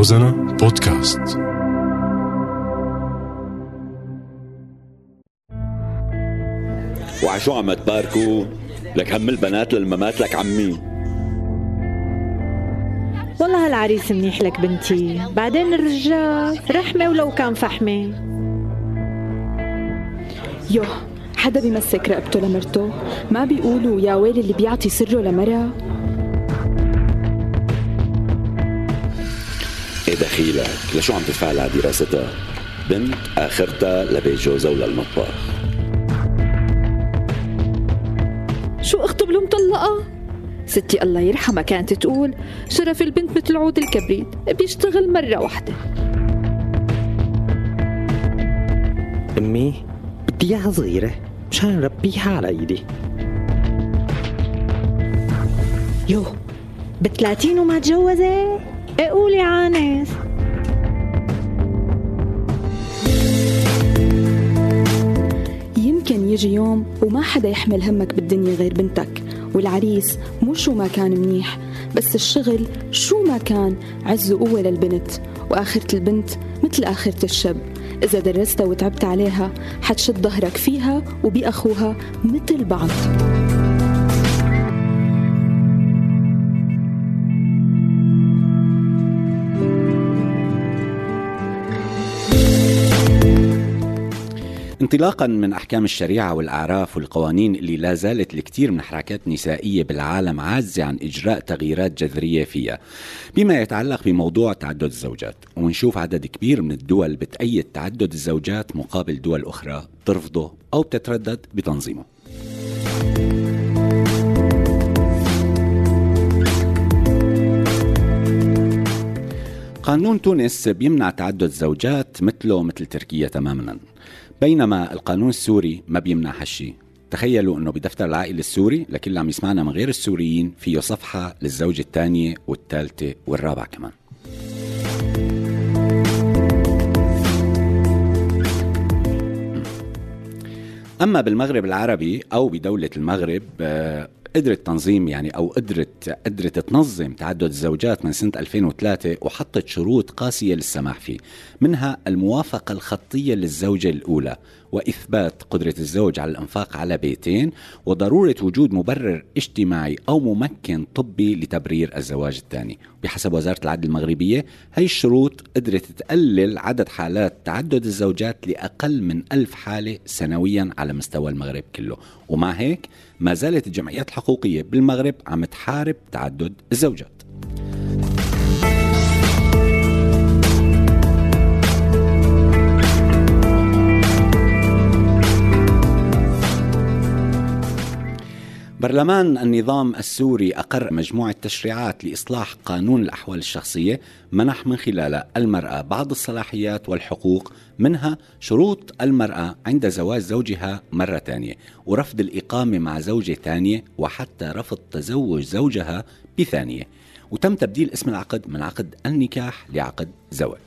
روزانا بودكاست. وعشو عم تباركوا لك هم البنات للممات لك عمي. والله هالعريس منيح لك بنتي. بعدين الرجال رحمة ولو كان فحمة. يوه حدا بيمسك رقبته لمرته؟ ما بيقولوا يا ويل اللي بيعطي سره لمرة إيه دخيلك لشو عم تدفع لها دراستها بنت آخرتها لبيت جوزها وللمطبخ شو اخته مطلقة ستي الله يرحمها كانت تقول شرف البنت مثل عود الكبريت بيشتغل مرة واحدة. أمي بدي إياها صغيرة مشان نربيها على إيدي. يو بتلاتين وما تجوزت؟ قولي عانس يمكن يجي يوم وما حدا يحمل همك بالدنيا غير بنتك والعريس مو شو ما كان منيح بس الشغل شو ما كان عز وقوة للبنت وآخرة البنت مثل آخرة الشب إذا درستها وتعبت عليها حتشد ظهرك فيها وبأخوها مثل بعض. انطلاقا من أحكام الشريعة والأعراف والقوانين اللي لا زالت الكثير من الحركات النسائيه بالعالم عاجزة عن إجراء تغييرات جذرية فيها بما يتعلق بموضوع تعدد الزوجات. ونشوف عدد كبير من الدول بتأيد تعدد الزوجات مقابل دول أخرى ترفضه أو بتتردد بتنظيمه. قانون تونس بيمنع تعدد الزوجات مثله مثل تركيا تماما. بينما القانون السوري ما بيمنع هالشي. تخيلوا إنه بدفتر العائلة السوري لكل اللي عم يسمعنا من غير السوريين فيه صفحة للزوجة الثانية والثالثة والرابعة كمان. أما بالمغرب العربي أو بدولة المغرب آه، قدرت تنظيم يعني أو قدرت قدرت تنظم تعدد الزوجات من سنة 2003 وحطت شروط قاسية للسماح فيه، منها الموافقة الخطية للزوجة الأولى. وإثبات قدرة الزوج على الإنفاق على بيتين وضرورة وجود مبرر اجتماعي أو ممكن طبي لتبرير الزواج الثاني، بحسب وزارة العدل المغربية هي الشروط قدرت تقلل عدد حالات تعدد الزوجات لأقل من ألف حالة سنويا على مستوى المغرب كله، ومع هيك ما زالت الجمعيات الحقوقية بالمغرب عم تحارب تعدد الزوجات. برلمان النظام السوري أقر مجموعة تشريعات لإصلاح قانون الأحوال الشخصية منح من خلالها المرأة بعض الصلاحيات والحقوق منها شروط المرأة عند زواج زوجها مرة ثانية ورفض الإقامة مع زوجة ثانية وحتى رفض تزوج زوجها بثانية. وتم تبديل اسم العقد من عقد النكاح لعقد زواج.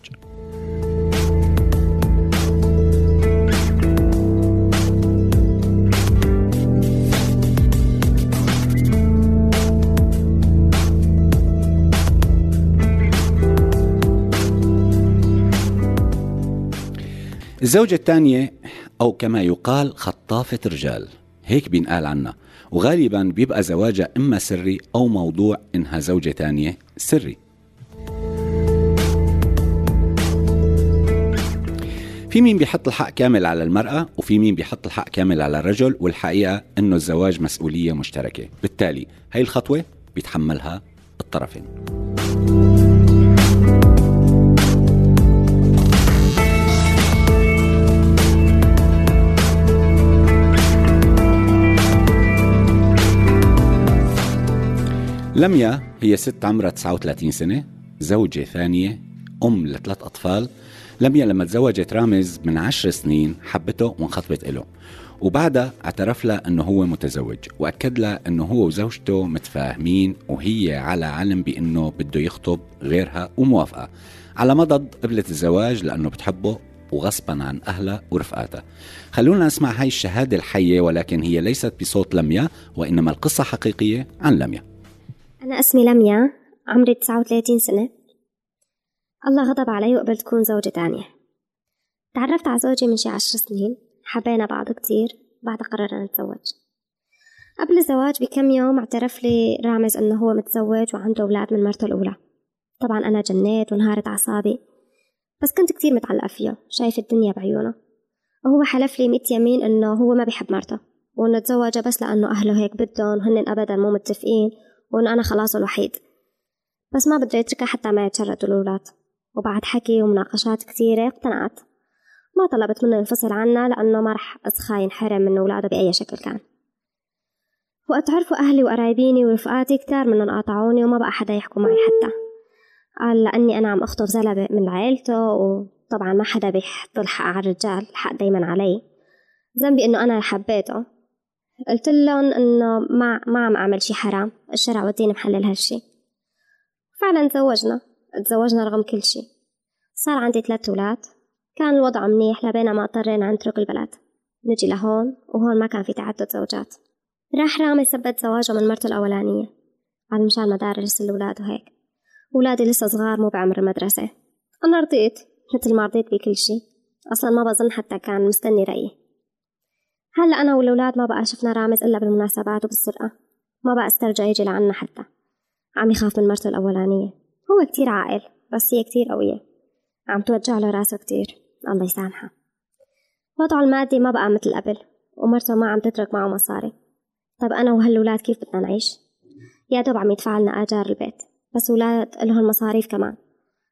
الزوجة الثانية أو كما يقال خطافة رجال. هيك بينقال عنها وغالبا بيبقى زواجها إما سري أو موضوع إنها زوجة ثانية سري. في مين بيحط الحق كامل على المرأة وفي مين بيحط الحق كامل على الرجل والحقيقة إنه الزواج مسؤولية مشتركة. بالتالي هاي الخطوة بيتحملها الطرفين. لميا هي ست عمرها 39 سنة زوجة ثانية أم لثلاث أطفال. لميا لما تزوجت رامز من عشر سنين حبته وانخطبت له وبعدها اعترف لها إنه هو متزوج وأكد لها إنه هو وزوجته متفاهمين وهي على علم بإنه بده يخطب غيرها وموافقة. على مضض قبلت الزواج لأنه بتحبه وغصبا عن أهلها ورفقاتها. خلونا نسمع هاي الشهادة الحية ولكن هي ليست بصوت لميا وإنما القصة حقيقية عن لميا. أنا اسمي لميا عمري 39 سنة. الله غضب علي وقبلت تكون زوجة تانية تعرفت على زوجي من شي عشر سنين حبينا بعض كتير بعد قررنا نتزوج. قبل الزواج بكم يوم اعترف لي رامز إنه هو متزوج وعنده أولاد من مرته الأولى. طبعا أنا جنيت وانهارت أعصابي بس كنت كتير متعلقة فيه شايف الدنيا بعيونه. وهو حلف لي ميت يمين إنه هو ما بيحب مرته وإنه تزوجها بس لأنه أهله هيك بدهم وهن ابدا مو متفقين. وانه أنا خلاص الوحيد. بس ما بده يتركها حتى ما يتشردوا الاولاد وبعد حكي ومناقشات كثيرة اقتنعت. ما طلبت منه ينفصل عنا لأنه ما رح أسخى ينحرم من أولاده بأي شكل كان. وقت عرفوا أهلي وقرايبيني ورفقاتي كتار منهم قاطعوني وما بقى حدا يحكوا معي حتى. قال لأني أنا عم أخطب زلمة من عيلته وطبعا ما حدا بيحط الحق على الرجال الحق دايما علي. ذنبي إنه أنا حبيته. قلت لهم إنه ما ما عم أعمل شي حرام الشرع والدين محلل هالشي. فعلا تزوجنا تزوجنا رغم كل شي. صار عندي ثلاث أولاد. كان الوضع منيح لبينا ما اضطرينا نترك البلد. نجي لهون وهون ما كان في تعدد زوجات. راح رامي ثبت زواجه من مرته الأولانية على مشان مدارس الأولاد وهيك. أولادي لسه صغار مو بعمر المدرسة. أنا رضيت مثل ما رضيت بكل شي. أصلا ما بظن حتى كان مستني رأيي. هلا أنا والأولاد ما بقى شفنا رامز إلا بالمناسبات وبالسرقة. ما بقى استرجع يجي لعنا حتى. عم يخاف من مرته الأولانية. هو كتير عاقل بس هي كتير قوية. عم توجع له راسه كتير. الله يسامحها وضعه المادي ما بقى مثل قبل ومرته ما عم تترك معه مصاري. طيب أنا وهالولاد كيف بدنا نعيش؟ يا دوب عم يدفع لنا آجار البيت بس ولاد إلهم مصاريف كمان.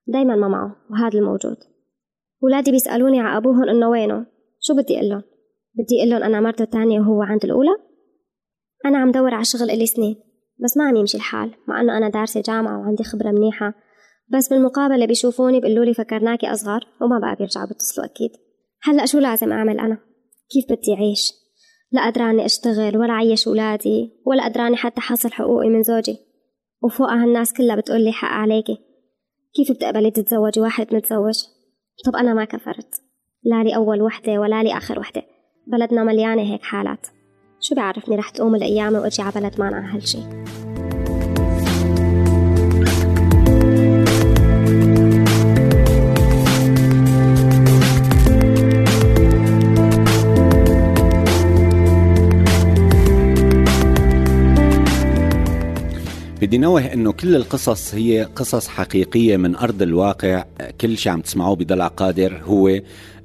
دايما ما معه وهذا الموجود. ولادي بيسألوني على أبوهم إنه وينه؟ شو بدي أقول لهم؟ بدي أقول لهم أنا مرته الثانية وهو عند الأولى؟ أنا عم دور على شغل إلي سنين بس ما عم يمشي الحال مع إنه أنا دارسة جامعة وعندي خبرة منيحة. بس بالمقابلة بيشوفوني بيقولوا لي فكرناكي أصغر وما بقى بيرجعوا بيتصلوا أكيد. هلأ شو لازم أعمل أنا؟ كيف بدي أعيش؟ لا قدراني أشتغل ولا عيش ولادي ولا قدراني حتى حصل حقوقي من زوجي. وفوقها الناس كلها بتقول لي حق عليكي. كيف بتقبلي تتزوجي واحد متزوج؟ طب أنا ما كفرت. لا لي أول وحدة ولا لي آخر وحدة. بلدنا مليانة هيك حالات. شو بيعرفني رح تقوم الأيام وأجي على بلد ما هالشي. بدي نوه إنه كل القصص هي قصص حقيقية من أرض الواقع. كل شيء عم تسمعوه بضلع قادر هو.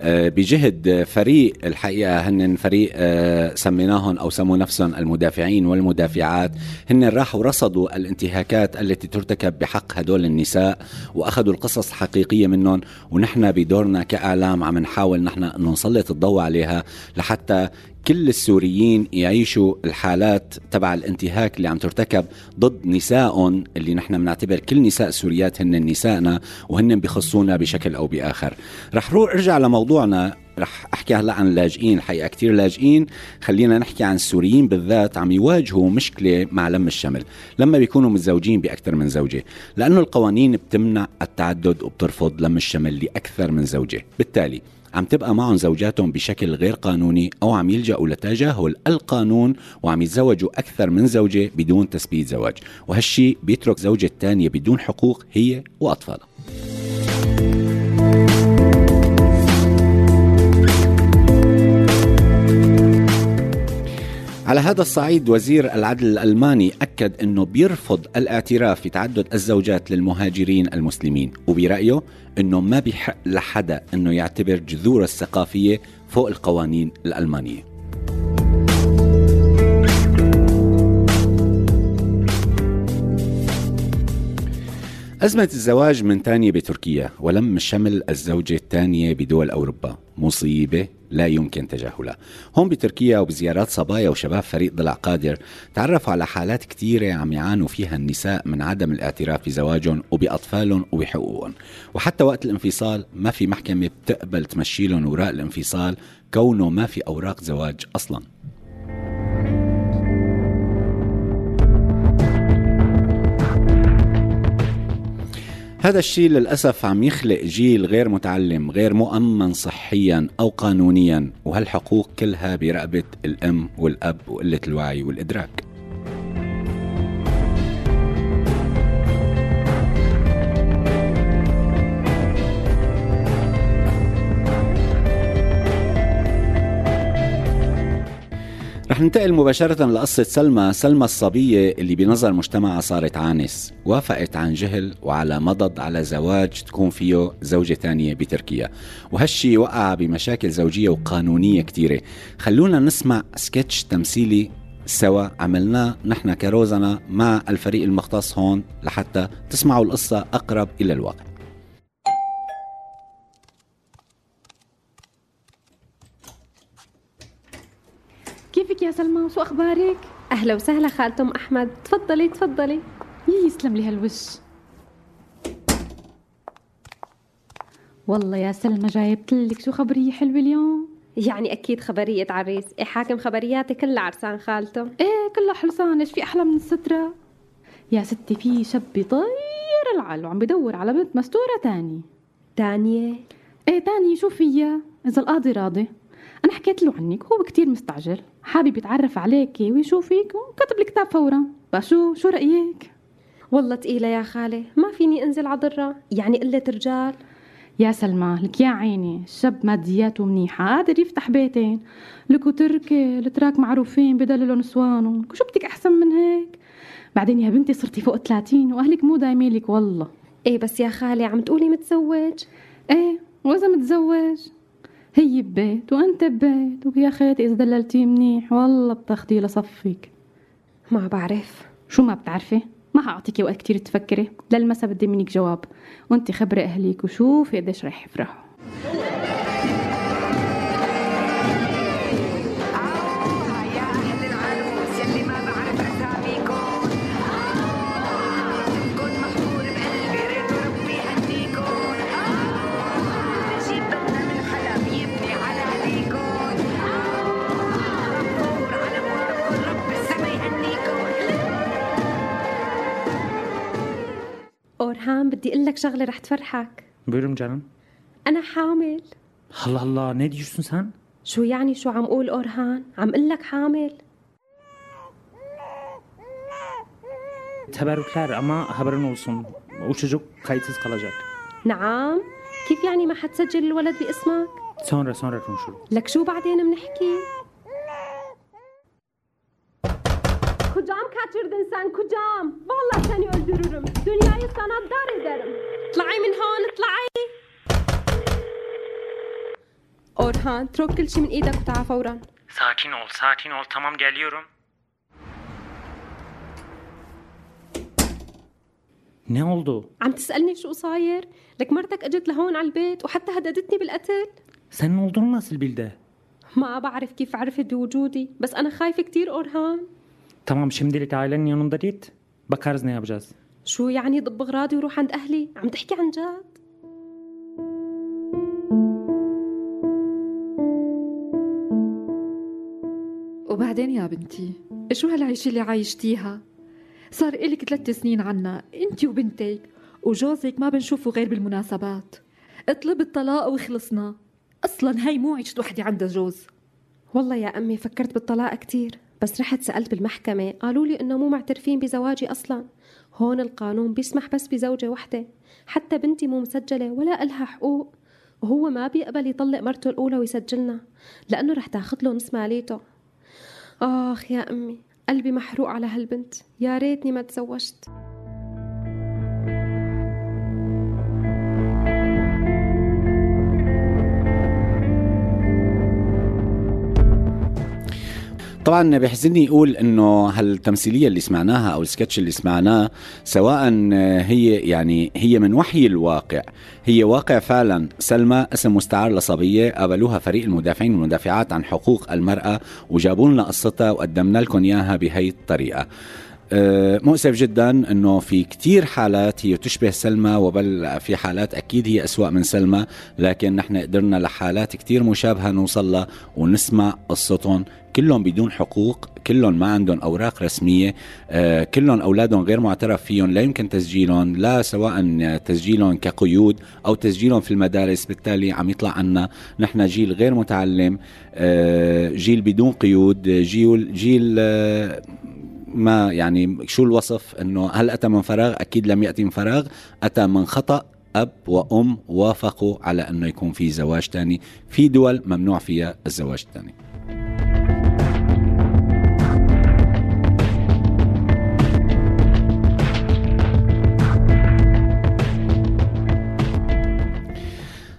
بجهد فريق الحقيقة هن فريق آه، سميناهم أو سموا نفسهم المدافعين والمدافعات. هن راحوا رصدوا الانتهاكات التي ترتكب بحق هدول النساء وأخذوا القصص الحقيقية منهم ونحن بدورنا كإعلام عم نحاول نحن نسلط الضوء عليها لحتى كل السوريين يعيشوا الحالات تبع الانتهاك اللي عم ترتكب ضد نسائهم اللي نحن بنعتبر كل نساء السوريات هن نسائنا وهن بخصونا بشكل أو بآخر. رح روح ارجع لموضوعنا رح أحكي هلا عن اللاجئين الحقيقة كثير لاجئين. خلينا نحكي عن السوريين بالذات عم يواجهوا مشكلة مع لم الشمل لما بيكونوا متزوجين بأكثر من زوجة لأنه القوانين بتمنع التعدد وبترفض لم الشمل لأكثر من زوجة. بالتالي عم تبقى معهم زوجاتهم بشكل غير قانوني أو عم يلجأوا لتجاهل القانون وعم يتزوجوا أكثر من زوجة بدون تثبيت زواج. وهالشي بيترك زوجة تانية بدون حقوق هي وأطفالها. على هذا الصعيد وزير العدل الألماني أكد أنه بيرفض الاعتراف في تعدد الزوجات للمهاجرين المسلمين وبرأيه أنه ما بيحق لحدا أنه يعتبر جذور الثقافية فوق القوانين الألمانية. أزمة الزواج من تانية بتركيا ولم شمل الزوجة الثانية بدول أوروبا. مصيبة لا يمكن تجاهلها هون بتركيا وبزيارات صبايا وشباب فريق ضلع قادر تعرفوا على حالات كثيرة عم يعانوا فيها النساء من عدم الاعتراف بزواجهم وبأطفالهم وبحقوقهم. وحتى وقت الانفصال ما في محكمة بتقبل تمشي لهم وراء الانفصال كونه ما في أوراق زواج أصلاً. هذا الشيء للأسف عم يخلق جيل غير متعلم غير مؤمن صحيا أو قانونيا وهالحقوق كلها برقبة الأم والأب وقلة الوعي والإدراك. رح ننتقل مباشرة لقصة سلمى. سلمى الصبية اللي بنظر مجتمعها صارت عانس وافقت عن جهل وعلى مضض على زواج تكون فيه زوجة تانية بتركيا. وهالشي وقع بمشاكل زوجية وقانونية كتيرة. خلونا نسمع سكتش تمثيلي سوا. عملناه نحن كروزنا مع الفريق المختص هون لحتى تسمعوا القصة أقرب إلى الواقع كيفك يا سلمى؟ وشو أخبارك؟ أهلا وسهلا خالة أم أحمد. تفضلي تفضلي. يسلم لي هالوش؟ والله يا سلمى جايبت لك شو خبرية حلوة اليوم؟ يعني أكيد خبرية عريس. إيه حاكم خبرياتي كلها عرسان خالته إيه كلها حلسان إيش في أحلى من السترة؟ يا ستي في شاب بيطير العل وعم بدور على بنت مستورة تاني. تانية إيه تاني؟ شو فيها إذا القاضي راضي. أنا حكيت له عنك هو كتير مستعجل حابب يتعرف عليكي ويشوفك وكتب الكتاب فورا. بس شو شو رأيك؟ والله تقيلة يا خالة ما فيني أنزل عضرة يعني قلة رجال. يا سلمى لك يا عيني الشاب مادياته منيحة قادر يفتح بيتين. لكو تركي التراك معروفين بدللوا نسوانهم شو بدك أحسن من هيك؟ بعدين يا بنتي صرتي فوق 30 وأهلك مو دايمين لك والله. إيه بس يا خالة عم تقولي متزوج؟ إيه وإذا متزوج؟ هي ببيت وأنت ببيت ويا خيتي إذا دللتيه منيح والله بتاخديه لصفك. ما بعرف. شو ما بتعرفي؟ ما هعطيكي وقت كتير تفكري. للمسا بدي منك جواب. وانت خبري أهليك وشوفي قديش رح يفرحوا. أورهام بدي أقول لك شغلة رح تفرحك. بيرم جنن أنا حامل. الله الله نادي شو سنسان شو يعني شو عم أقول اورهان عم أقول لك حامل. تبركلار أما خبرنا وصل وشجوك خايتس قلاجات نعم. كيف يعني ما حتسجل الولد باسمك؟ سونرا سونرا كون شو؟ لك شو بعدين بنحكي Kocam kaçırdın sen kocam. Vallahi seni öldürürüm. Dünyayı sana dar ederim. اطلعي من هون اطلعي. أورهان اترك كل شي من إيدك وتعا فورا. Sakin ol sakin ol tamam geliyorum. Ne oldu? عم تسألني شو صاير؟ لك مرتك اجت لهون على البيت وحتى هددتني بالقتل. Senin olduğunu nasıl bildi? ما بعرف كيف عرفت بوجودي بس أنا خايفة كتير أورهان. Tamam şimdilik ailenin yanında git. Bakarız ne yapacağız. شو يعني ضب اغراضي وروح عند أهلي؟ عم تحكي عن جد؟ وبعدين يا بنتي شو هالعيشة اللي عايشتيها؟ صار إلك ثلاث سنين عنا انت وبنتك وجوزك ما بنشوفه غير بالمناسبات. اطلب الطلاق وخلصنا. أصلا هاي مو عيشة وحدة عندها جوز. والله يا أمي فكرت بالطلاق كتير. بس رحت سألت بالمحكمة قالوا لي إنه مو معترفين بزواجي أصلا. هون القانون بيسمح بس بزوجة وحدة. حتى بنتي مو مسجلة ولا إلها حقوق. وهو ما بيقبل يطلق مرته الأولى ويسجلنا لأنه رح تاخد له نص ماليته. آخ يا أمي قلبي محروق على هالبنت. يا ريتني ما تزوجت. طبعا بيحزني أقول إنه هالتمثيلية اللي سمعناها أو السكتش اللي سمعناه سواء هي يعني هي من وحي الواقع. هي واقع فعلا. سلمى اسم مستعار لصبية قابلوها فريق المدافعين والمدافعات عن حقوق المرأة وجابوا لنا قصتها وقدمنا لكم إياها بهي الطريقة. آه، مؤسف جدا إنه في كتير حالات هي تشبه سلمى وبل في حالات أكيد هي أسوأ من سلمى لكن نحن قدرنا لحالات كتير مشابهة نوصل لها ونسمع قصتهم كلهم بدون حقوق كلهم ما عندهم أوراق رسمية آه، كلهم أولادهم غير معترف فيهم لا يمكن تسجيلهم لا سواء تسجيلهم كقيود أو تسجيلهم في المدارس بالتالي عم يطلع عنا. نحن جيل غير متعلم آه، جيل بدون قيود جيل جيل آه، ما يعني شو الوصف؟ إنه هل أتى من فراغ؟ أكيد لم يأتي من فراغ أتى من خطأ. أب وأم وافقوا على إنه يكون في زواج تاني في دول ممنوع فيها الزواج الثاني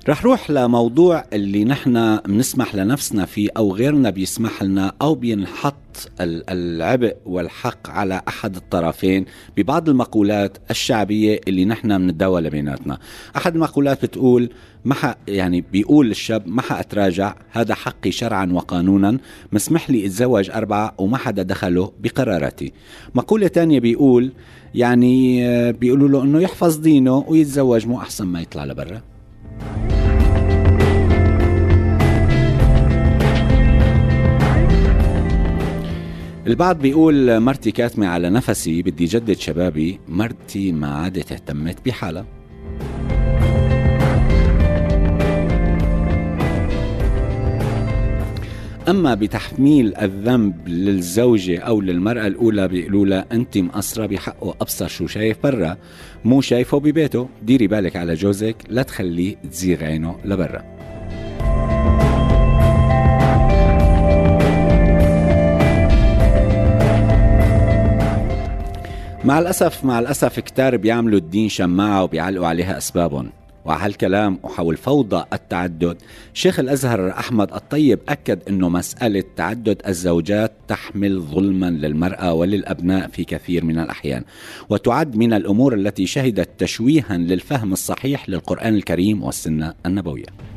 رح روح لموضوع اللي نحن بنسمح لنفسنا فيه أو غيرنا بيسمح لنا أو بينحط ال- العبء والحق على أحد الطرفين ببعض المقولات الشعبية اللي نحن بنتداولها بيناتنا. أحد المقولات بتقول ما يعني بيقول الشاب ما حاتراجع هذا حقي شرعا وقانونا مسمح لي أتزوج أربعة وما حدا دخله بقراراتي. مقولة تانية بيقول يعني آه، بيقولوا له إنه يحفظ دينه ويتزوج مو أحسن ما يطلع لبرا. البعض بيقول مرتي كاتمة على نفسي بدي جدد شبابي. مرتي ما عادت اهتمت بحالها. أما بتحميل الذنب للزوجة أو للمرأة الأولى بيقولوا لها أنت مقصرة بحقه. أبصر شو شايف برا مو شايفه ببيته. ديري بالك على جوزك لا تخليه تزيغ عينه لبرا. مع الأسف مع الأسف كتار بيعملوا الدين شماعة وبيعلقوا عليها أسبابهم. وعلى هالكلام وحول فوضى التعدد شيخ الأزهر أحمد الطيب أكد أنه مسألة تعدد الزوجات تحمل ظلما للمرأة وللأبناء في كثير من الأحيان. وتعد من الأمور التي شهدت تشويها للفهم الصحيح للقرآن الكريم والسنة النبوية.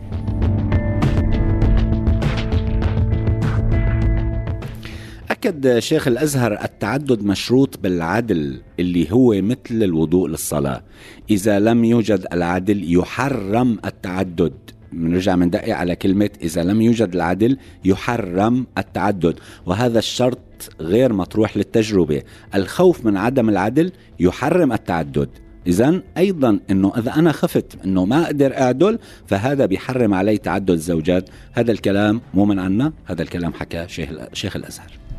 أكد شيخ الأزهر التعدد مشروط بالعدل اللي هو مثل الوضوء للصلاة. إذا لم يوجد العدل يحرم التعدد. بنرجع مندقق على كلمة إذا لم يوجد العدل يحرم التعدد. وهذا الشرط غير مطروح للتجربة. الخوف من عدم العدل يحرم التعدد. إذا أيضا أنه إذا أنا خفت أنه ما أقدر أعدل فهذا بيحرم علي تعدد الزوجات. هذا الكلام مو من عنا هذا الكلام حكى شيخ الأزهر.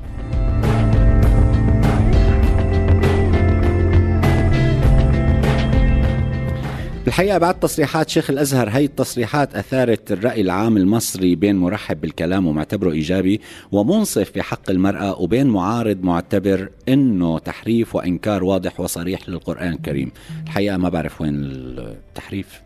بالحقيقة بعد تصريحات شيخ الأزهر هي التصريحات أثارت الرأي العام المصري بين مرحب بالكلام ومعتبره إيجابي ومنصف في حق المرأة وبين معارض معتبر أنه تحريف وإنكار واضح وصريح للقرآن الكريم. الحقيقة ما بعرف وين التحريف.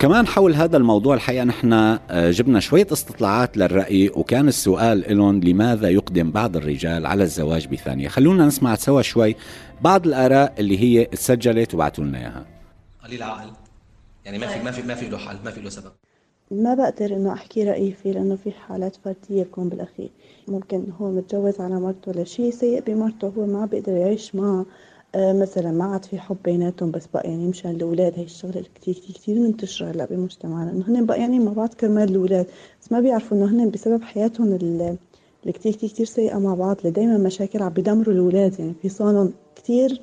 وكمان حول هذا الموضوع الحقيقة نحن آه، جبنا شوية استطلاعات للرأي وكان السؤال لهم لماذا يقدم بعض الرجال على الزواج بثانية. خلونا نسمع سوا شوي بعض الآراء اللي هي اتسجلت وبعتوا لنا إياها. قليل عقل. يعني ما في ما في ما في له حل ما في له سبب. ما بقدر إنه أحكي رأيي فيه لأنه في حالات فردية بكون بالأخير. ممكن هو متجوز على مرته لشيء سيء بمرته هو ما بيقدر يعيش معها مثلا ما عاد في حب بيناتهم بس بقى يعني مشان الأولاد هي الشغله كتير كتير كتير منتشرة هلأ بمجتمعنا إنه هن بقى يعني مع بعض كرمال الأولاد. بس ما بيعرفوا إنه هن بسبب حياتهم ال- اللي كتير كتير كتير سيئة مع بعض اللي دايما مشاكل عم بيدمروا الأولاد. يعني في صانهم كتير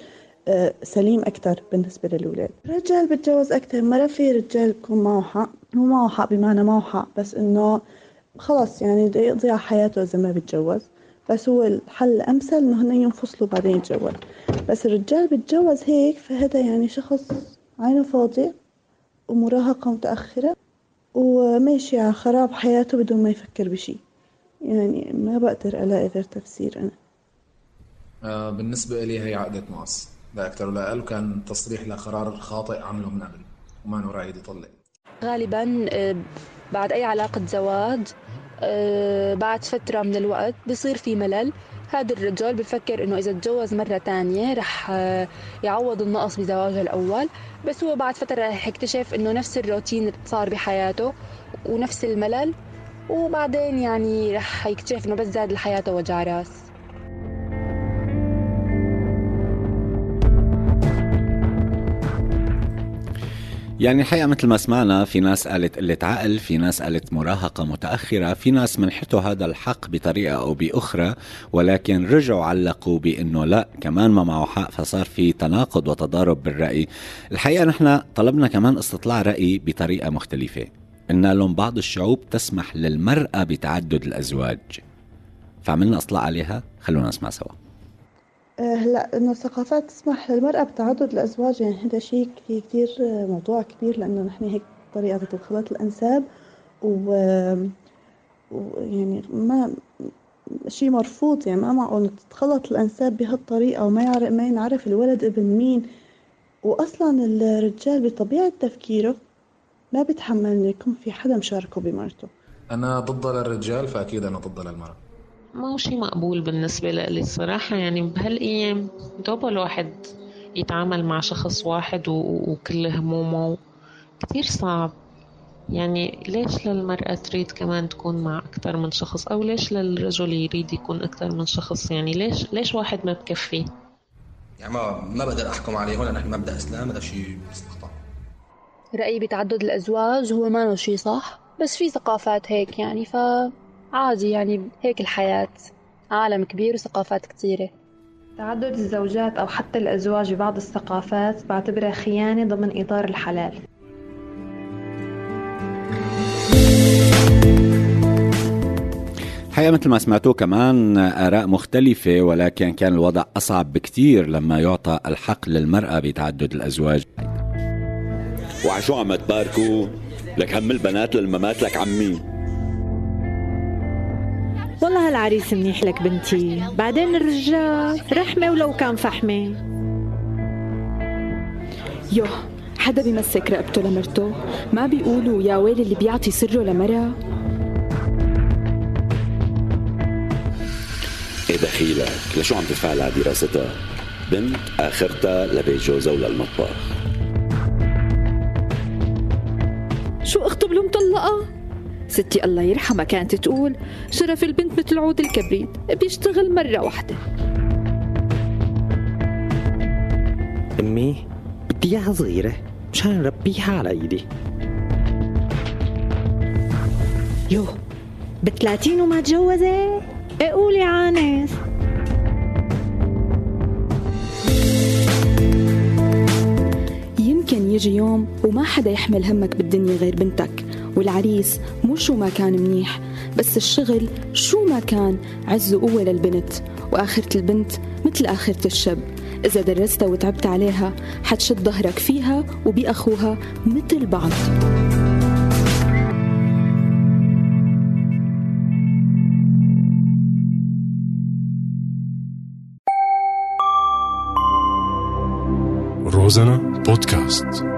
آه، سليم أكتر بالنسبة للأولاد. الرجال بتجوز أكتر مرة في رجال بكون معه حق. هو معه حق بمعنى معه حق بس إنه خلص يعني بده يقضي على حياته إذا ما بيتجوز بس هو الحل الأمثل إنه هن ينفصلوا بعدين يتجوز. بس الرجال بيتجوز هيك فهذا يعني شخص عينه فاضي ومراهقة متأخرة وماشي على خراب حياته بدون ما يفكر بشي. يعني ما بقدر ألاقي غير تفسير أنا. آه بالنسبة لي هي عقدة مقص لا أكثر ولا أقل وكان تصريح لقرار خاطئ عمله من قبل وما له يطلق غالبا آه، بعد أي علاقة زواج آه، بعد فترة من الوقت بصير في ملل. هذا الرجال بفكر إنه إذا تجوز مرة تانية رح آه، يعوض النقص بزواجه الأول. بس هو بعد فترة رح يكتشف إنه نفس الروتين صار بحياته ونفس الملل. وبعدين يعني رح يكتشف إنه بس زاد لحياته وجع راس. يعني الحقيقة مثل ما سمعنا في ناس قالت قلة عقل في ناس قالت مراهقة متأخرة في ناس منحتوا هذا الحق بطريقة أو بأخرى ولكن رجعوا علقوا بأنه لا كمان ما معه حق فصار في تناقض وتضارب بالرأي. الحقيقة نحن طلبنا كمان استطلاع رأي بطريقة مختلفة. قلنا لهم بعض الشعوب تسمح للمرأة بتعدد الأزواج. فعملنا اطلاع عليها؟ خلونا نسمع سوا. هلا إنه الثقافات تسمح للمرأة بتعدد الأزواج يعني هذا شيء كتير كتير آه، موضوع كبير لأنه نحن هيك طريقة تتخلط الأنساب و ويعني ما شيء مرفوض يعني ما معقول تتخلط الأنساب بهالطريقة وما يعرف ما ينعرف الولد ابن مين. وأصلا الرجال بطبيعة تفكيره ما بيتحمل إنه يكون في حدا مشاركه بمرته. أنا ضد للرجال فأكيد أنا ضد للمرأة ما هو شيء مقبول بالنسبة لي الصراحة. يعني بهالأيام دوبا الواحد يتعامل مع شخص واحد و- وكل همومه كتير صعب. يعني ليش للمرأة تريد كمان تكون مع أكثر من شخص؟ أو ليش للرجل يريد يكون أكثر من شخص؟ يعني ليش ليش واحد ما بكفي؟ يعني ما ما بقدر أحكم عليه هون نحن مبدأ إسلام هذا شيء مستقطع رأيي بتعدد الأزواج هو ما شي صح بس في ثقافات هيك يعني فعادي يعني هيك الحياة. عالم كبير وثقافات كتيرة. تعدد الزوجات أو حتى الأزواج ببعض الثقافات بعتبرها خيانة ضمن إطار الحلال. الحقيقة مثل ما سمعتوا كمان آراء مختلفة ولكن كان الوضع أصعب بكتير لما يعطى الحق للمرأة بتعدد الأزواج. وعشو عم تباركوا؟ لك هم البنات للممات لك عمي. والله هالعريس منيح لك بنتي. بعدين الرجال رحمة ولو كان فحمة. يوه حدا بيمسك رقبته لمرته؟ ما بيقولوا يا ويلي اللي بيعطي سره لمرة إيه دخيلك لشو عم تدفع على دراستها بنت آخرتها لبيت جوزها وللمطبخ. ستي الله يرحمها كانت تقول شرف البنت مثل عود الكبريت بيشتغل مرة واحدة. أمي بدي إياها صغيرة مشان نربيها على إيدي. يوه بثلاثين وما تجوزت؟ إيه قولي عانس. يمكن يجي يوم وما حدا يحمل همك بالدنيا غير بنتك. والعريس مو شو ما كان منيح بس الشغل شو ما كان عز وقوة للبنت وآخرة البنت مثل آخرة الشب إذا درستها وتعبت عليها حتشد ظهرك فيها وبأخوها مثل بعض. روزانا بودكاست.